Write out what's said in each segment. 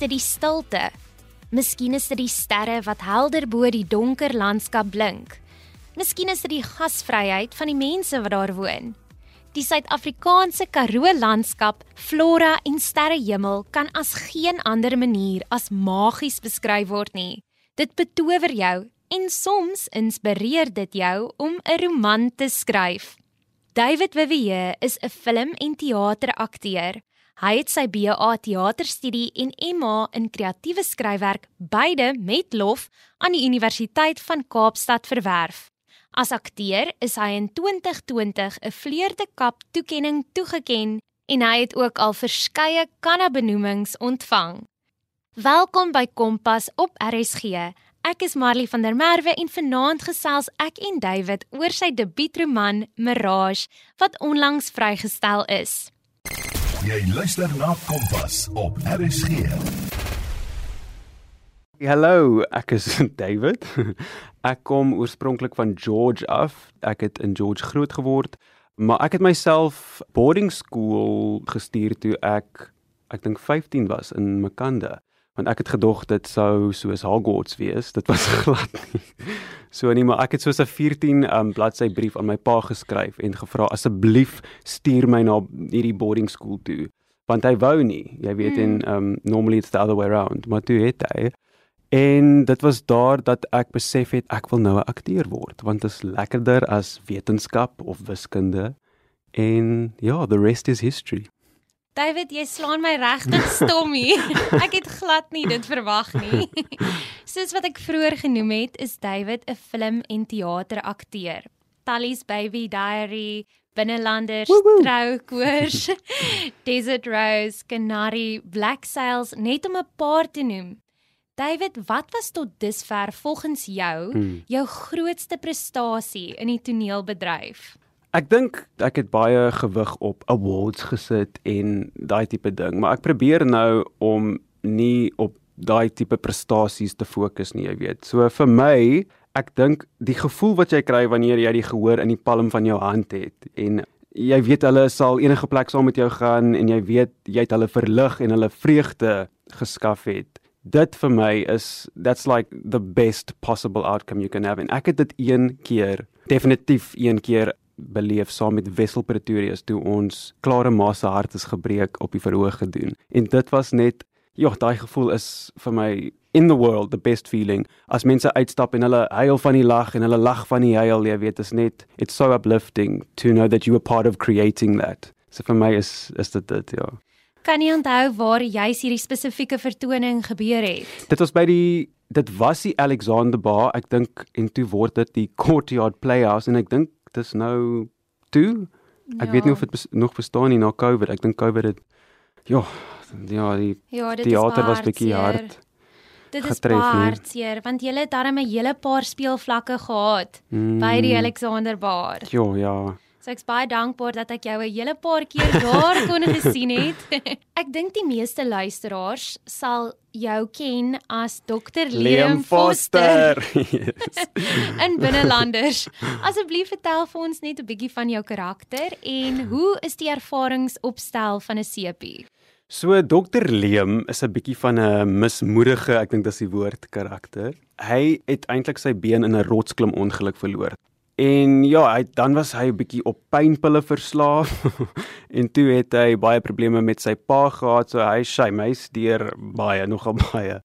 dit die stilte. Miskien is dit die sterre wat helder bo die donker landskap blink. Miskien is dit die gasvryheid van die mense wat daar woon. Die Suid-Afrikaanse Karoo landskap, flora en sterrehemel kan as geen ander manier as magies beskryf word nie. Dit betower jou en soms inspireer dit jou om 'n roman te skryf. David Vivier is 'n film- en teaterakteur. Hy het sy BA teaterstudie en MA in kreatiewe skryfwerk beide met lof aan die Universiteit van Kaapstad verwerf. As akteur is hy in 2020 'n Vleurde Kap toekenning toegeken en hy het ook al verskeie kannabenoemings ontvang. Welkom by Kompas op RSG. Ek is Marley van der Merwe en vanaand gesels ek en David oor sy debuutroman Mirage wat onlangs vrygestel is. Jy luister na Kompas op RSG. Hallo, ek is David. Ek kom oorspronklik van George af. Ek het in George groot geword, maar ek het myself boarding school gestuur toe ek ek dink 15 was in Makanda. Want ek het gedog dit sou soos Hogwarts wees. Dit was glad nie. So nee, maar ek het soos 'n 14 um, bladsy brief aan my pa geskryf en gevra asseblief stuur my na hierdie boarding school toe want hy wou nie. Jy weet mm. en um normally it's the other way around. Maar toe het hy En dit was daar dat ek besef het ek wil nou 'n akteur word want dit is lekkerder as wetenskap of wiskunde. En ja, the rest is history. David, jy slaan my regtig stom hier. Ek het glad nie dit verwag nie. Soos wat ek vroeër genoem het, is David 'n film- en teaterakteur. Tally's Baby Diary, Binnelanders, Troukoors, Desert Rose, Canary, Black Sails, net om 'n paar te noem. David, wat was tot dusver volgens jou hmm. jou grootste prestasie in die toneelbedryf? Ek dink ek het baie gewig op awards gesit en daai tipe ding, maar ek probeer nou om nie op daai tipe prestasies te fokus nie, jy weet. So vir my, ek dink die gevoel wat jy kry wanneer jy die gehoor in die palm van jou hand het en jy weet hulle sal enige plek saam met jou gaan en jy weet jy het hulle verlig en hulle vreugde geskaf het dit vir my is that's like the best possible outcome you can have en ek het dit een keer definitief een keer beleef saam met Wessel Pretorius toe ons klare ma se hart is gebreek op die verhoog gedoen. En dit was net ja daai gevoel is vir my in the world the best feeling. As mense uitstap en hulle huil van die lag en hulle lag van die huil jy weet is net it's so uplifting to know that you were part of creating that. So vir my is is dit dit ja. Kan jy onthou waar juis hierdie spesifieke vertoning gebeur het? Dit was by die dit was die Alexander Bar, ek dink en toe word dit die Courtyard Playhouse en ek dink dis nou toe. Ek ja. weet nie of dit nog bestaan nie na COVID. Ek dink COVID het ja, ja, die ja, teater was bietjie hard. Dit is hartseer want jy het darem 'n hele paar speelvlakke gehad mm. by die Alexander Bar. Ja, ja. So ek's baie dankbaar dat ek jou 'n hele paar keer daar kon gesien het. ek dink die meeste luisteraars sal jou ken as Dr. Liam Foster. yes. In Binnelanders. Asseblief vertel vir ons net 'n bietjie van jou karakter en hoe is die ervaringsopstel van 'n sepie? So Dr. Liam is 'n bietjie van 'n mismoedige, ek dink dis die woord karakter. Hy het eintlik sy been in 'n rotsklim ongeluk verloor. En ja, hy dan was hy 'n bietjie op pynpille verslaaf en toe het hy baie probleme met sy pa gehad, so hy sy meisie deur baie nogal baie.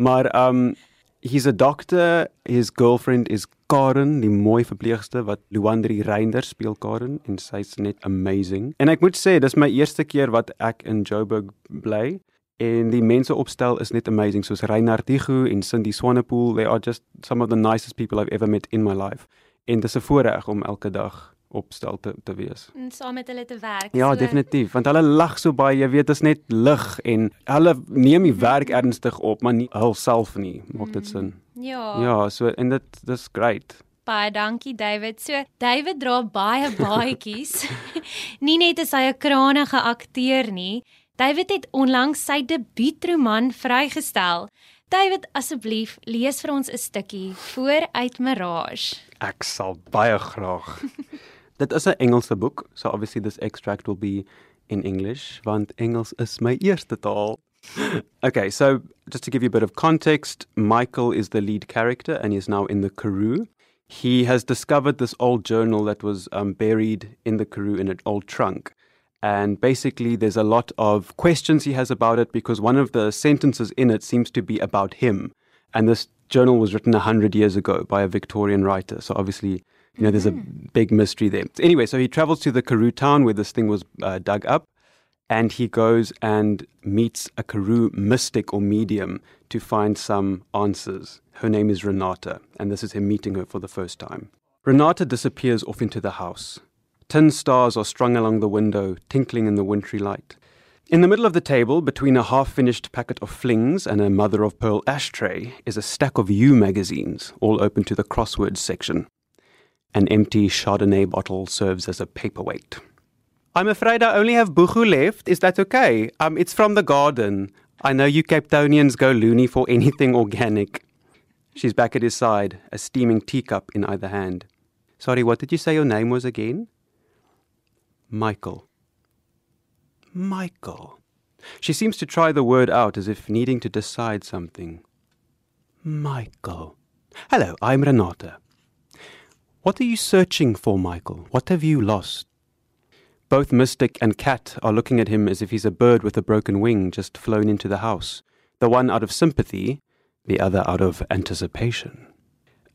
Maar um he's a doctor, his girlfriend is Karen, die mooi verpleegster wat Luandri Reinder speel Karen en sy's net amazing. En ek moet sê, dis my eerste keer wat ek in Joburg bly en die mense opstel is net amazing soos Reinhard Digu en Cindy Swanepoel, they are just some of the nicest people I've ever met in my life en dis 'n voorreg om elke dag opstel te te wees. En saam met hulle te werk. Ja, so. definitief, want hulle lag so baie, jy weet, dit is net lig en hulle neem die werk ernstig op, maar nie hulself nie. Maak dit sin? Ja. Ja, so en dit dis great. Baie dankie David. So David dra baie baadjies. nie net is hy 'n krangige akteur nie. David het onlangs sy debuutroman vrygestel. David, asseblief, lees vir ons 'n stukkie voor uit Mirage. Ek sal baie graag. Dit is 'n Engelse boek, so obviously this extract will be in English, want Engels is my eerste taal. okay, so just to give you a bit of context, Michael is the lead character and he is now in the Karoo. He has discovered this old journal that was um, buried in the Karoo in an old trunk. And basically, there's a lot of questions he has about it because one of the sentences in it seems to be about him. And this journal was written 100 years ago by a Victorian writer. So obviously, you know, there's a big mystery there. Anyway, so he travels to the Karoo town where this thing was uh, dug up and he goes and meets a Karoo mystic or medium to find some answers. Her name is Renata, and this is him meeting her for the first time. Renata disappears off into the house. Tin stars are strung along the window, tinkling in the wintry light. In the middle of the table, between a half finished packet of flings and a mother of pearl ashtray, is a stack of U magazines, all open to the crosswords section. An empty Chardonnay bottle serves as a paperweight. I'm afraid I only have buchu left. Is that okay? Um, it's from the garden. I know you Cape Townians go loony for anything organic. She's back at his side, a steaming teacup in either hand. Sorry, what did you say your name was again? Michael. Michael. She seems to try the word out as if needing to decide something. Michael. Hello, I'm Renata. What are you searching for, Michael? What have you lost? Both Mystic and Cat are looking at him as if he's a bird with a broken wing just flown into the house, the one out of sympathy, the other out of anticipation.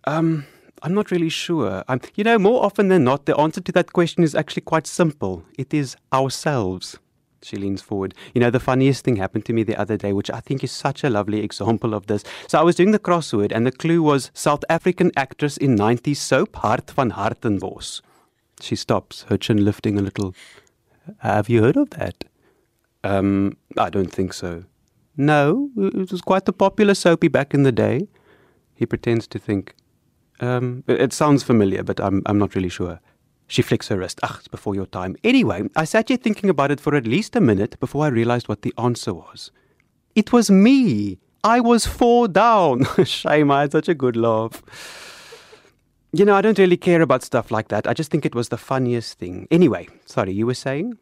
Um, I'm not really sure. You know, more often than not, the answer to that question is actually quite simple. It is ourselves. She leans forward. You know, the funniest thing happened to me the other day, which I think is such a lovely example of this. So I was doing the crossword, and the clue was South African actress in 90s soap, Hart van Hartenbos. She stops, her chin lifting a little. Have you heard of that? Um, I don't think so. No, it was quite a popular soapy back in the day. He pretends to think. Um, it, sounds familiar, but I'm, I'm not really sure. She flicks her wrist. Ach, it's before your time. Anyway, I sat here thinking about it for at least a minute before I realized what the answer was. It was me. I was four down. Shame, I had such a good laugh. You know, I don't really care about stuff like that. I just think it was the funniest thing. Anyway, sorry, you were saying?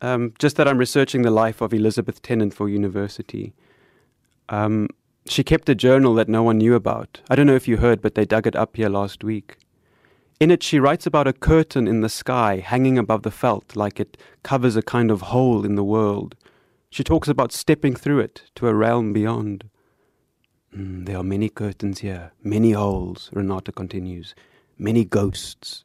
Um, just that I'm researching the life of Elizabeth Tennant for university. Um, she kept a journal that no one knew about. I don't know if you heard, but they dug it up here last week. In it, she writes about a curtain in the sky hanging above the felt like it covers a kind of hole in the world. She talks about stepping through it to a realm beyond. Mm, there are many curtains here, many holes, Renata continues, many ghosts.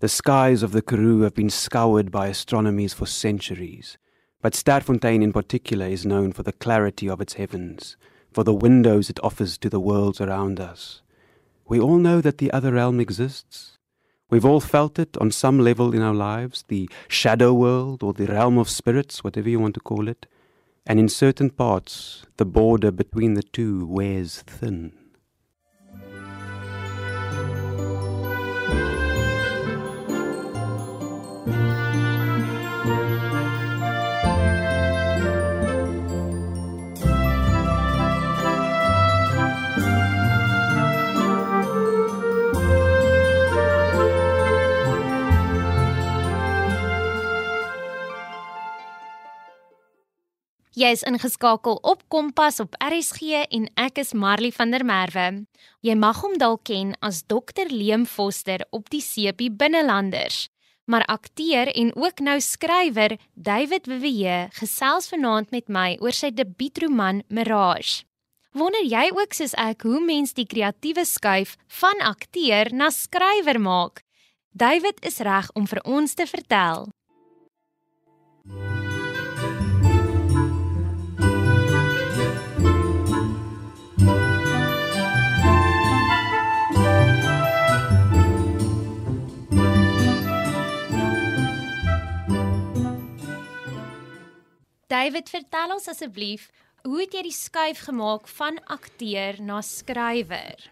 The skies of the Karoo have been scoured by astronomies for centuries, but Sterfontein in particular is known for the clarity of its heavens, for the windows it offers to the worlds around us. We all know that the other realm exists. We've all felt it on some level in our lives, the shadow world or the realm of spirits, whatever you want to call it and in certain parts the border between the two wears thin. Jy is ingeskakel op Kompas op RSG en ek is Marley van der Merwe. Jy mag hom dalk ken as Dr Leem Foster op die Sepie Binnelanders. Maar akteur en ook nou skrywer David Wewe gesels vanaand met my oor sy debuutroman Mirage. Wonder jy ook soos ek hoe mens die kreatiewe skuif van akteur na skrywer maak? David is reg om vir ons te vertel. David, vertel ons asseblief, hoe het jy die skuif gemaak van akteur na skrywer?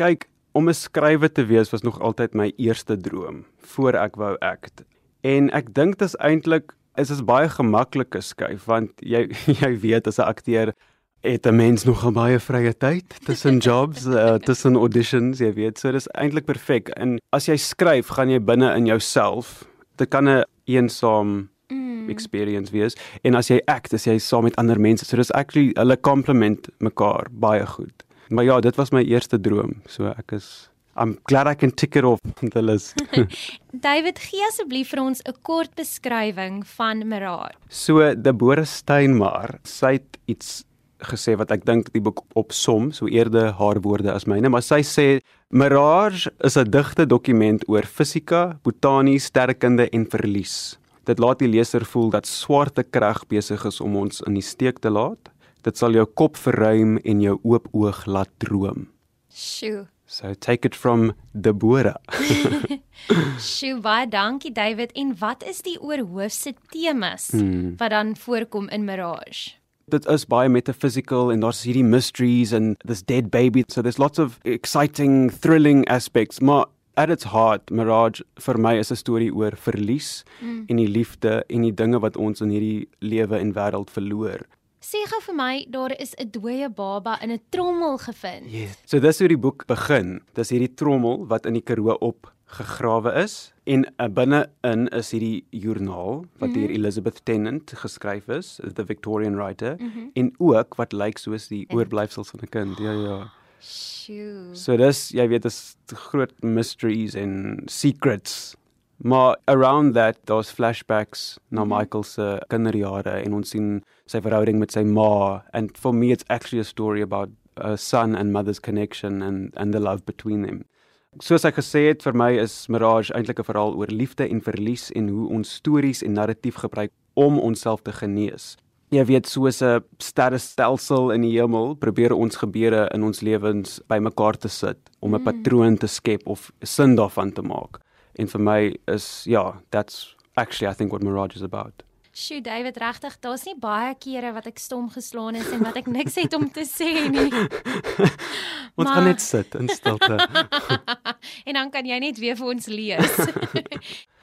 Kyk, om 'n skrywer te wees was nog altyd my eerste droom voor ek wou act. En ek dink dit is eintlik is dit baie gemaklike skuif want jy jy weet as 'n akteur het 'n mens nogal baie vrye tyd tussen jobs, uh, tussen auditions, jy weet, so dis eintlik perfek. En as jy skryf, gaan jy binne in jouself. Dit kan 'n eensaam mm. experience wees en as jy act as jy saam met ander mense so dis actually hulle complement mekaar baie goed maar ja dit was my eerste droom so ek is I'm glad I can tick it off the list. David, gee asseblief vir ons 'n kort beskrywing van Mirage. So Deborah Steinmar, sy het iets gesê wat ek dink die boek opsom, so eerder haar woorde as myne, maar sy sê Mirage is 'n digte dokument oor fisika, botanie, sterrekunde en verlies. Dit laat die leser voel dat swarte krag besig is om ons in die steek te laat. Dit sal jou kop verruim en jou oop oog laat droom. Sjoe. So take it from Deborah. Sjoe, baie dankie David. En wat is die oorhoofse temas hmm. wat dan voorkom in Mirage? Dit is baie metaphysical en daar's hierdie mysteries and this dead baby. So there's lots of exciting, thrilling aspects. Maar at its heart, Mirage vir my is 'n storie oor verlies mm. en die liefde en die dinge wat ons in hierdie lewe en wêreld verloor. Sê gou vir my, daar is 'n dooie baba in 'n trommel gevind. Yes. So dis hoe die boek begin. Dis hierdie trommel wat in die Karoo op gegrawe is en uh, binne-in is hierdie joernaal wat deur mm -hmm. Elizabeth Tennant geskryf is, the Victorian writer mm -hmm. en ook wat lyk soos die oorblyfsels van 'n kind. Ja ja. Shoo. So dis jy weet dis groot mysteries en secrets Maar around that daar's flashbacks na mhm. Michael se kinderjare en ons sien sy verhouding met sy ma and for me it's actually a story about a son and mother's connection and and the love between them. Soos ek gesê het vir my is Mirage eintlik 'n verhaal oor liefde en verlies en hoe ons stories en narratief gebruik om onsself te genees. Jy weet soos 'n sterrestelsel in die hemel probeer ons gebeure in ons lewens bymekaar te sit om 'n mm. patroon te skep of sin daarvan te maak. En vir my is ja, that's actually I think what Mirage is about. Sjoe David, regtig, daar's nie baie kere wat ek stom geslaan is en wat ek niks het om te sê nie. Ons maar... kan net sit in stilte. en dan kan jy net weer vir ons lees.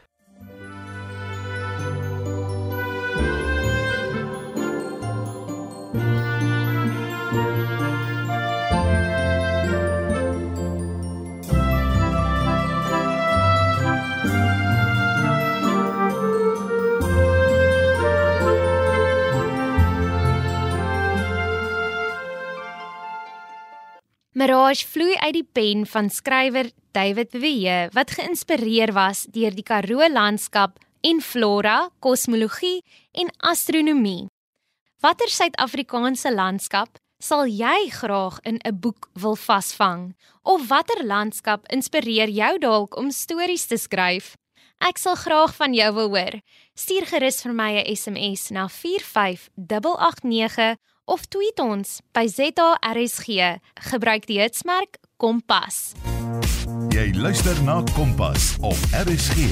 Mirage vloei uit die pen van skrywer David Wewe wat geïnspireer was deur die Karoo landskap en flora, kosmologie en astronomie. Watter Suid-Afrikaanse landskap sal jy graag in 'n boek wil vasvang? Of watter landskap inspireer jou dalk om stories te skryf? Ek sal graag van jou wil hoor. Stuur gerus vir my 'n SMS na 45889 of tweet ons by ZARSG. Gebruik die hitsmerk Kompas. Jy luister na Kompas op RSG.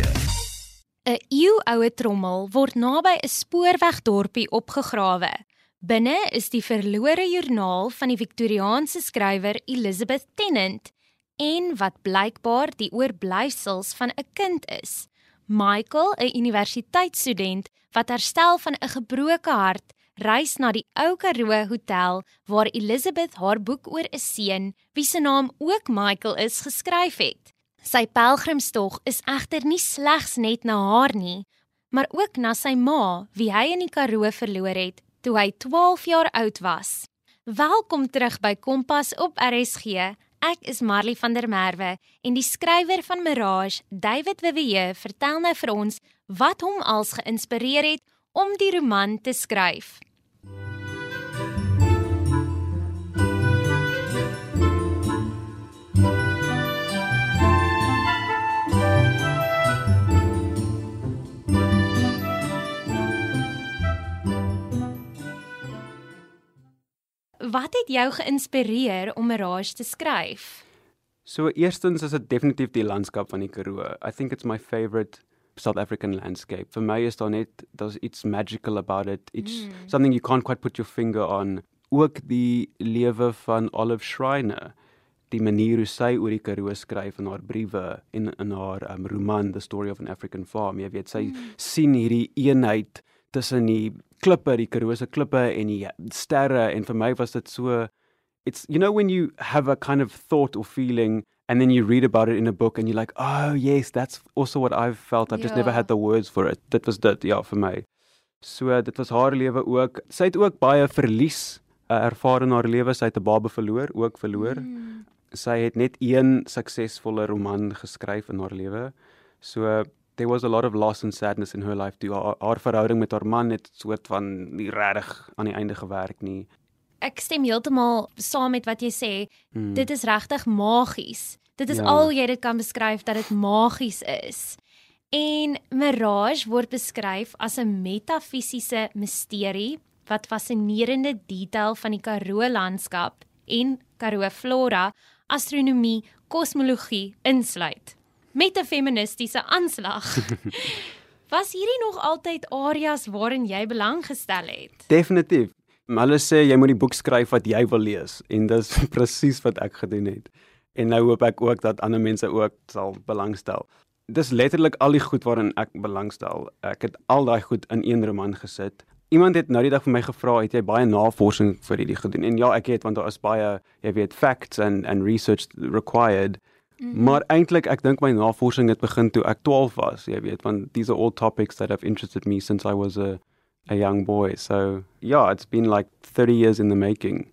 'n Eeuoue trommel word naby 'n spoorwegdorpie opgegrawe. Binne is die verlore joernaal van die Victoriaanse skrywer Elizabeth Tennant en wat blykbaar die oorblyfsels van 'n kind is. Michael, 'n universiteitsstudent wat herstel van 'n gebroke hart, reis na die ou Karoo Hotel waar Elizabeth haar boek oor 'n seun wie se naam ook Michael is geskryf het. Sy pelgrimstog is egter nie slegs net na haar nie, maar ook na sy ma wie hy in die Karoo verloor het toe hy 12 jaar oud was. Welkom terug by Kompas op RSG. Ek is Marley van der Merwe en die skrywer van Mirage, David Wewe, vertel nou vir ons wat hom als geïnspireer het om die roman te skryf. Wat het jou geïnspireer om Mirage te skryf? So eerstens is dit definitief die landskap van die Karoo. I think it's my favorite South African landscape. For my is daar net there's it's magical about it. It's mm. something you can't quite put your finger on. Ook die lewe van Olive Schreiner. Die manier hoe sy oor die Karoo skryf in haar briewe en in haar um, roman The Story of an African Farm. Jy weet sy mm. sien hierdie eenheid tussen die klippe, die Karoo klippe en die sterre en vir my was dit so it's you know when you have a kind of thought or feeling and then you read about it in a book and you're like, "Oh, yes, that's also what I've felt. I've yeah. just never had the words for it." Dit was dit, ja, vir my. So dit was haar lewe ook. Sy het ook baie verlies uh, ervaar in haar lewe. Sy het 'n baba verloor, ook verloor. Mm. Sy het net een suksesvolle roman geskryf in haar lewe. So there was a lot of loss and sadness in her life too. Haar, haar verhouding met haar man het soort van nie regtig aan die einde gewerk nie. Ek stem heeltemal saam met wat jy sê. Mm. Dit is regtig magies. Dit is ja. al jy dit kan beskryf dat dit magies is. En Mirage word beskryf as 'n metafisiese misterie wat fascinerende detail van die Karoo landskap en Karoo flora, astronomie, kosmologie insluit met 'n feministiese aanslag. Was hierdie nog altyd areas waarin jy belang gestel het? Definitief. Hulle sê jy moet die boek skryf wat jy wil lees en dis presies wat ek gedoen het. En nou hoop ek ook dat ander mense ook sal belangstel dis letterlik al die goed waarin ek belangstel. Ek het al daai goed in een roman gesit. Iemand het nou die dag vir my gevra, het jy baie navorsing vir hierdie gedoen? En ja, ek het want daar is baie, jy weet, facts and and research required. Mm -hmm. Maar eintlik ek dink my navorsing het begin toe ek 12 was, jy weet, want these are all topics that have interested me since I was a a young boy. So, yeah, it's been like 30 years in the making.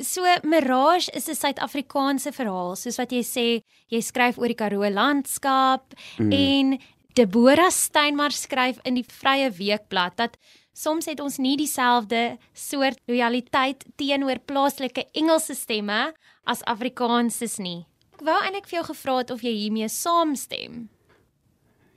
So Mirage is 'n Suid-Afrikaanse verhaal, soos wat jy sê, jy skryf oor die Karoo landskap mm. en Deborah Steinmar skryf in die Vrye Weekblad dat soms het ons nie dieselfde soort lojaliteit teenoor plaaslike Engelse stemme as Afrikaanses nie. Ek wou eintlik vir jou gevra het of jy hiermee saamstem.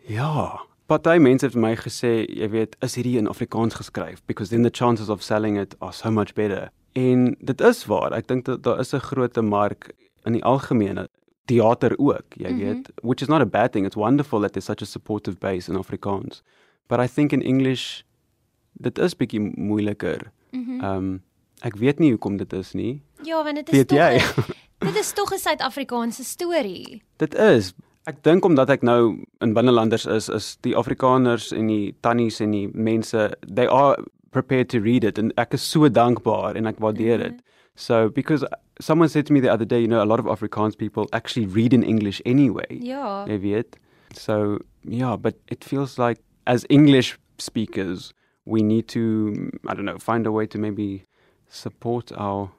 Ja, party mense het vir my gesê, jy weet, is hierdie in Afrikaans geskryf because then the chances of selling it are so much better. En dit is waar. Ek dink dat daar is 'n groot mark in die algemene teater ook, jy mm -hmm. weet, which is not a bad thing. It's wonderful that there's such a supportive base in Afrikaans. But I think in English dit is bietjie moeiliker. Ehm mm um, ek weet nie hoekom dit is nie. Ja, want dit is weet tog? dit is tog 'n Suid-Afrikaanse storie. Dit is Ek dink omdat ek nou in binnelanders is, is die Afrikaners en die tannies en die mense, they are prepared to read it and ek is so dankbaar en ek waardeer dit. Mm -hmm. So because someone said to me the other day, you know, a lot of Afrikaans people actually read in English anyway. Ja. Jy weet. So, yeah, but it feels like as English speakers, we need to I don't know, find a way to maybe support our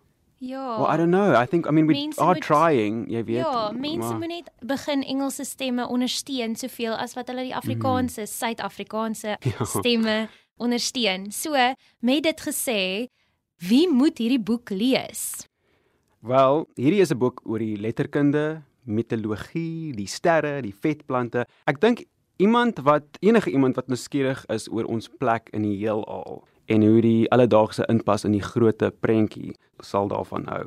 Ja. Well, I don't know. I think I mean we mense are moet, trying, jy weet. Ja, mense moet net begin Engelse stemme ondersteun soveel as wat hulle die Afrikaanse, mm. Suid-Afrikaanse ja. stemme ondersteun. So, met dit gesê, wie moet hierdie boek lees? Wel, hierdie is 'n boek oor die letterkunde, mitologie, die sterre, die vetplante. Ek dink iemand wat enige iemand wat nuuskierig is oor ons plek in die heelal en hoe die alledaagse inpas in die groot prentjie sal daarvan hou.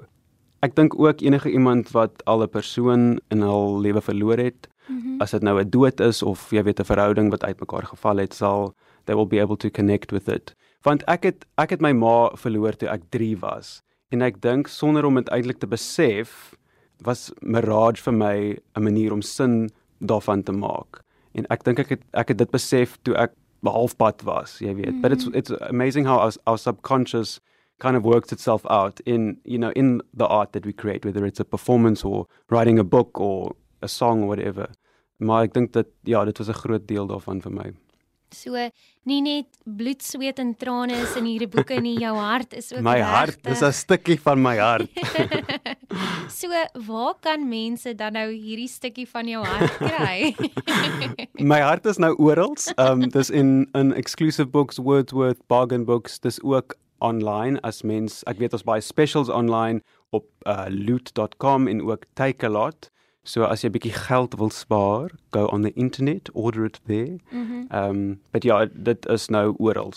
Ek dink ook enige iemand wat al 'n persoon in hul lewe verloor het, mm -hmm. as dit nou 'n dood is of jy weet 'n verhouding wat uitmekaar geval het, sal they will be able to connect with it. Want ek het ek het my ma verloor toe ek 3 was en ek dink sonder om dit eintlik te besef was Mirage vir my 'n manier om sin daarvan te maak. En ek dink ek het ek het dit besef toe ek halfpad was, jy weet. Mm. But it's mm. it's amazing how our, our subconscious kind of works itself out in you know in the art that we create whether it's a performance or writing a book or a song or whatever. Maar ek dink dat ja, dit was 'n groot deel daarvan vir my. So nie net bloed, sweet en trane is in hierdie boeke nie, jou hart is ook My hart is 'n stukkie van my hart. so waar kan mense dan nou hierdie stukkie van jou hart kry? my hart is nou oral. Um dis in 'n exclusive books Wordsworth bargain books. Dis ook online as mens ek weet ons baie specials online op uh, loot.com en ook Takealot. So as jy 'n bietjie geld wil spaar, go on the internet, order it there. Mhm. Mm ehm um, but ja, dit is nou oral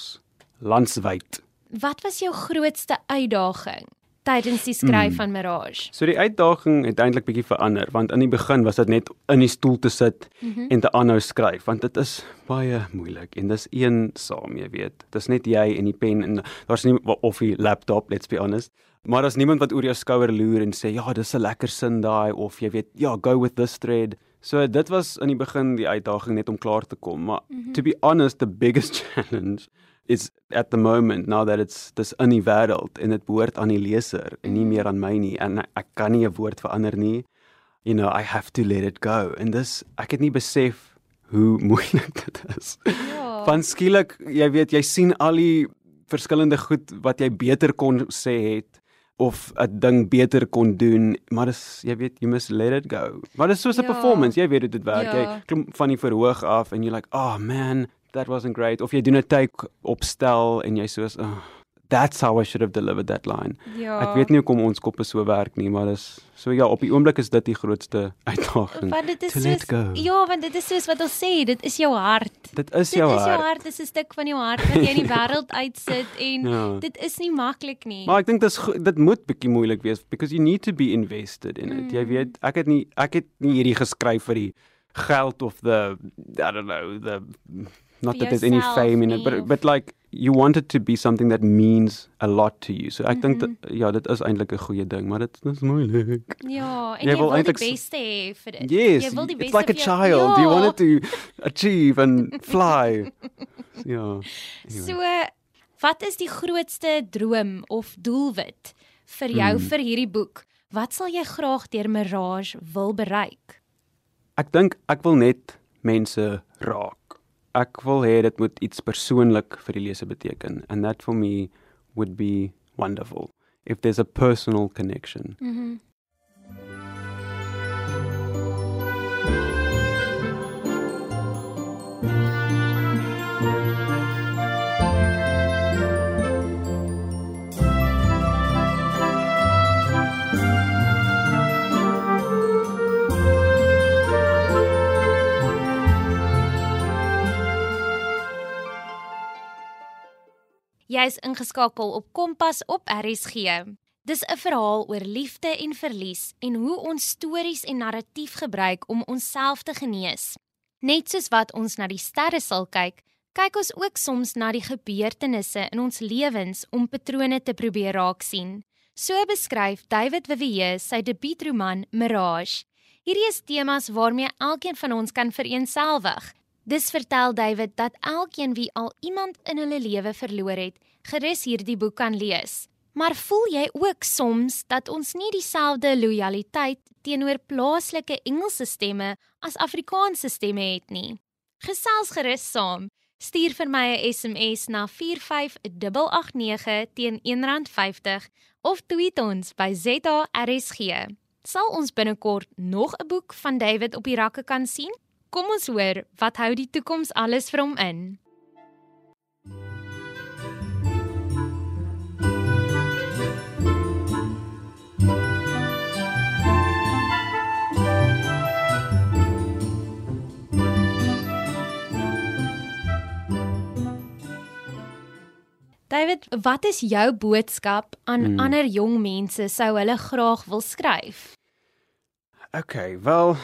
landwyd. Wat was jou grootste uitdaging tydens die skryf mm. van Mirage? So die uitdaging het eintlik bietjie verander want in die begin was dit net in die stoel te sit mm -hmm. en te aanhou skryf want dit is baie moeilik en dis een saam, jy weet. Dis net jy en die pen en daar's nie of die laptop, let's be honest. Maar as niemand wat oor jou skouer loer en sê ja, dis 'n lekker sin daai of jy weet, ja, go with this thread. So dit was in die begin die uitdaging net om klaar te kom, maar mm -hmm. to be honest, the biggest challenge is at the moment now that it's this in die wêreld en dit behoort aan die leser en nie meer aan my nie en ek kan nie 'n woord verander nie. You know, I have to let it go. En dis ek het nie besef hoe moeilik dit is. Ja. van skielik, jy weet, jy sien al die verskillende goed wat jy beter kon sê het of 'n ding beter kon doen, maar dis jy weet, you must let it go. Maar dis soos 'n Ja. performance, jy weet hoe dit werk. Ja. Jy klim van die verhoog af en you're like, "Oh man, that wasn't great." Of jy doen 'n take opstel en jy soos, "Oh, that's how I should have delivered that line." Ja. Ek weet nie hoekom ons koppe so werk nie, maar dis so ja, op die oomblik is dit die grootste uitdaging. want dit is soos. Ja, want dit is soos wat ons sê, dit is jou hart. Dit is Dit jou is jou hart. hart, dis 'n stuk van jou hart wat jy in die wêreld uitsit en Ja. dit is nie maklik nie. Maar ek dink dis dit moet bietjie moeilik wees because you need to be invested in it. Mm. Jy weet, ek het nie ek het nie hierdie geskryf vir die geld of the I don't know, the not that there's any fame in it, but but like you want it to be something that means a lot to you. So ek dink Mhm. dat ja, dit is eintlik 'n goeie ding, maar dit is moeilik. ja, en Jy jy, wil wil die eintlik s- beste hê vir dit. Yes, jy wil die it's beste like a vir jou- child. You want Ja. it to achieve and fly. ja. Anyway. So, wat is die grootste droom of doelwit vir jou Hmm. vir hierdie boek? Wat sal jy graag deur Mirage wil bereik? Ek dink ek wil net mense raak. Ek wil hê dit moet iets persoonlik vir die leser beteken and that for me would be wonderful if there's a personal connection. Mhm. Jy is ingeskakel op Kompas op RSG. Dis 'n verhaal oor liefde en verlies en hoe ons stories en narratief gebruik om onsself te genees. Net soos wat ons na die sterre sal kyk, kyk ons ook soms na die gebeurtenisse in ons lewens om patrone te probeer raak sien. So beskryf David Vivier sy debuutroman Mirage. Hierdie is temas waarmee elkeen van ons kan vereenselwig. Dis vertel David dat elkeen wie al iemand in hulle lewe verloor het, gerus hierdie boek kan lees. Maar voel jy ook soms dat ons nie dieselfde lojaliteit teenoor plaaslike Engelse stemme as Afrikaanse stemme het nie? Gesels gerus saam. Stuur vir my 'n SMS na 45889 teen R1.50 of tweet ons by ZARSG. Sal ons binnekort nog 'n boek van David op die rakke kan sien? Kom ons hoor wat hou die toekoms alles vir hom in. David, wat is jou boodskap aan Hmm. ander jong mense sou hulle graag wil skryf? Okay, wel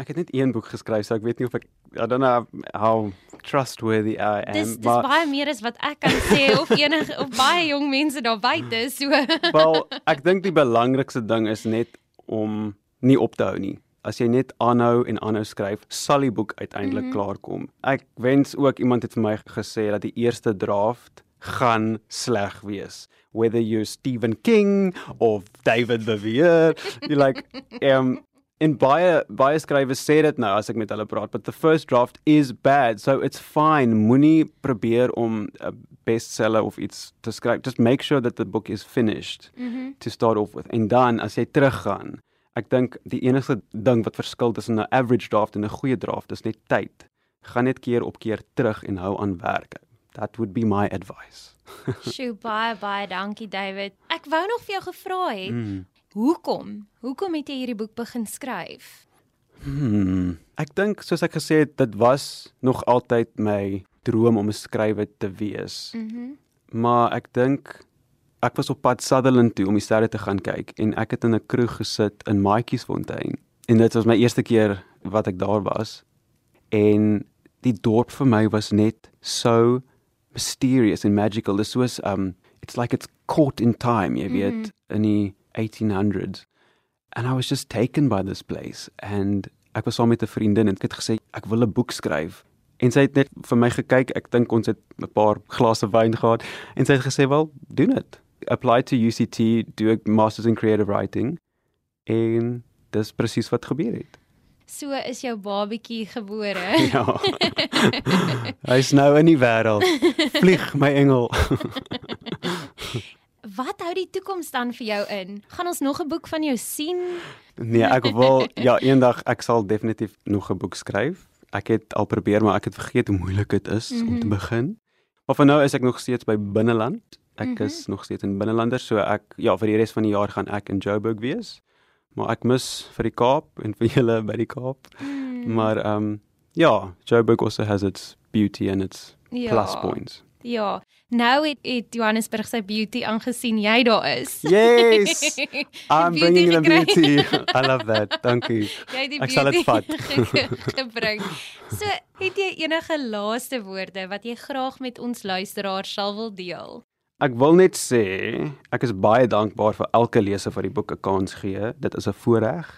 ek het net een boek geskryf, so ek weet nie of ek I don't know how trustworthy I am, Dis dis maar baie meer as wat ek kan sê of enige of baie jong mense daar buite so. wel ek dink die belangrikste ding is net om nie op te hou nie. As jy net aanhou en aanhou skryf, sal die boek uiteindelik mm -hmm. klaar kom. Ek wens ook iemand het vir my gesê dat die eerste draft gaan sleg wees. Whether you're Stephen King of David Vivier, you like um en baie baie skrywers sê dit nou as ek met hulle praat, but the first draft is bad. So it's fine. Moenie probeer om 'n bestseller of iets te skryf. Just make sure that the book is finished Mhm. to start off with. En dan as jy teruggaan, ek dink die enigste ding wat verskil tussen 'n average draft en 'n goeie draft is net tyd. Gaan net keer op keer terug en hou aan werk. That would be my advice. Sjoe, baie baie dankie David. Ek wou nog vir jou gevra het, Mm. Hoekom? Hoekom het jy hierdie boek begin skryf? Hmm. Ek dink soos ek gesê het, dit was nog altyd my droom om 'n skrywer te wees. Mhm. Maar ek dink ek was op pad Sutherland toe om die sterre te gaan kyk en ek het in 'n kroeg gesit in Maatjiesfontein. En dit was my eerste keer wat ek daar was. En die dorp vir my was net so mysterious and magical. This was um it's like it's caught in time, jy weet, mm -hmm. in die 1800s. And I was just taken by this place and ek was saam met 'n vriendin en ek het gesê ek wil 'n boek skryf. En sy het net vir my gekyk. Ek dink ons het 'n paar glase wyn gehad en sy het gesê, "Wel, doen dit. Apply to UCT, do a masters in creative writing." En dis presies wat gebeur het. So is jou babietjie gebore. Ja. Hy's nou in die wêreld. Vlieg my engel. Wat hou die toekoms dan vir jou in? Gaan ons nog 'n boek van jou sien? Nee, ek wil ja, eendag ek sal definitief nog 'n boek skryf. Ek het al probeer, maar ek het vergeet hoe moeilik dit is mm -hmm. om te Mhm. begin. Maar vir nou is ek nog steeds by binneland. Ek mm. -hmm. is nog steeds in binnelander, so ek ja, vir die res van die jaar gaan ek in Joburg wees. Maar ek mis vir die Kaap en vir julle by die Kaap. Mm, Maar ehm um, ja, Joburg also has its beauty and its ja, plus points. Ja. Nou het, het Johannesburg sy beauty aangesien jy daar is. Yes. I'm bringing the beauty. I love that. Dankie. Jy die Ek sal dit beauty vat. ge- gebring. So, het jy enige laaste woorde wat jy graag met ons luisteraars sal wil deel? Ek wil net sê ek is baie dankbaar vir elke leser wat die boek 'n kans gee. Dit is 'n voorreg.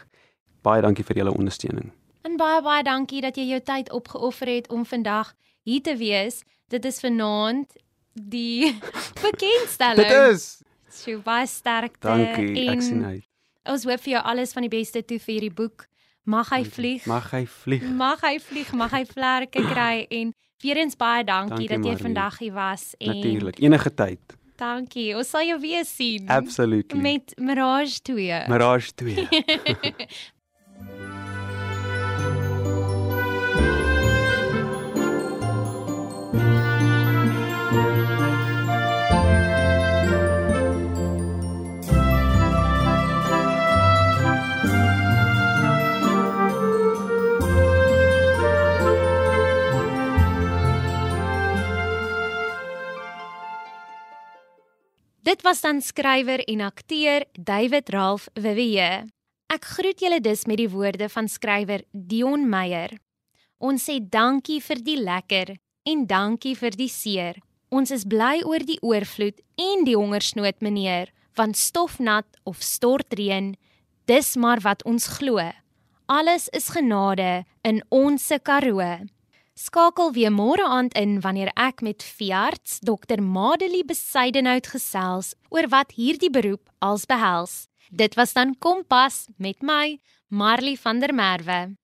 Baie dankie vir julle ondersteuning. En baie baie dankie dat jy jou tyd opgeoffer het om vandag hier te wees. Dit is vanaand die bekendstelling. Dit is. so baie sterkte Dankie. en Ek sien uit. ons hoop vir jou alles van die beste toe vir hierdie boek. Mag hy vlieg. Mag hy vlieg. Mag hy vlieg, mag hy vlerke kry en weer eens baie dankie, Dankie, dat jy Marlene. vandag hier was en Natuurlik. Enige tyd. dankie. Ons sal jou weer sien Absolutely. met Mirage 2. Mirage 2. Dit was dan skrywer en akteur David Ralph Vivier. Ek groet julle dus met die woorde van skrywer Dion Meyer. Ons sê dankie vir die lekker en dankie vir die seer. Ons is bly oor die oorvloed en die hongersnood, meneer, want stofnat of stortreën, dis maar wat ons glo. Alles is genade in ons se Karoo. Skakel weer môre aand in wanneer ek met veearts Dr Madelie Besuidenhout gesels oor wat hierdie beroep als behels. Dit was dan Kompas met my Marley van der Merwe.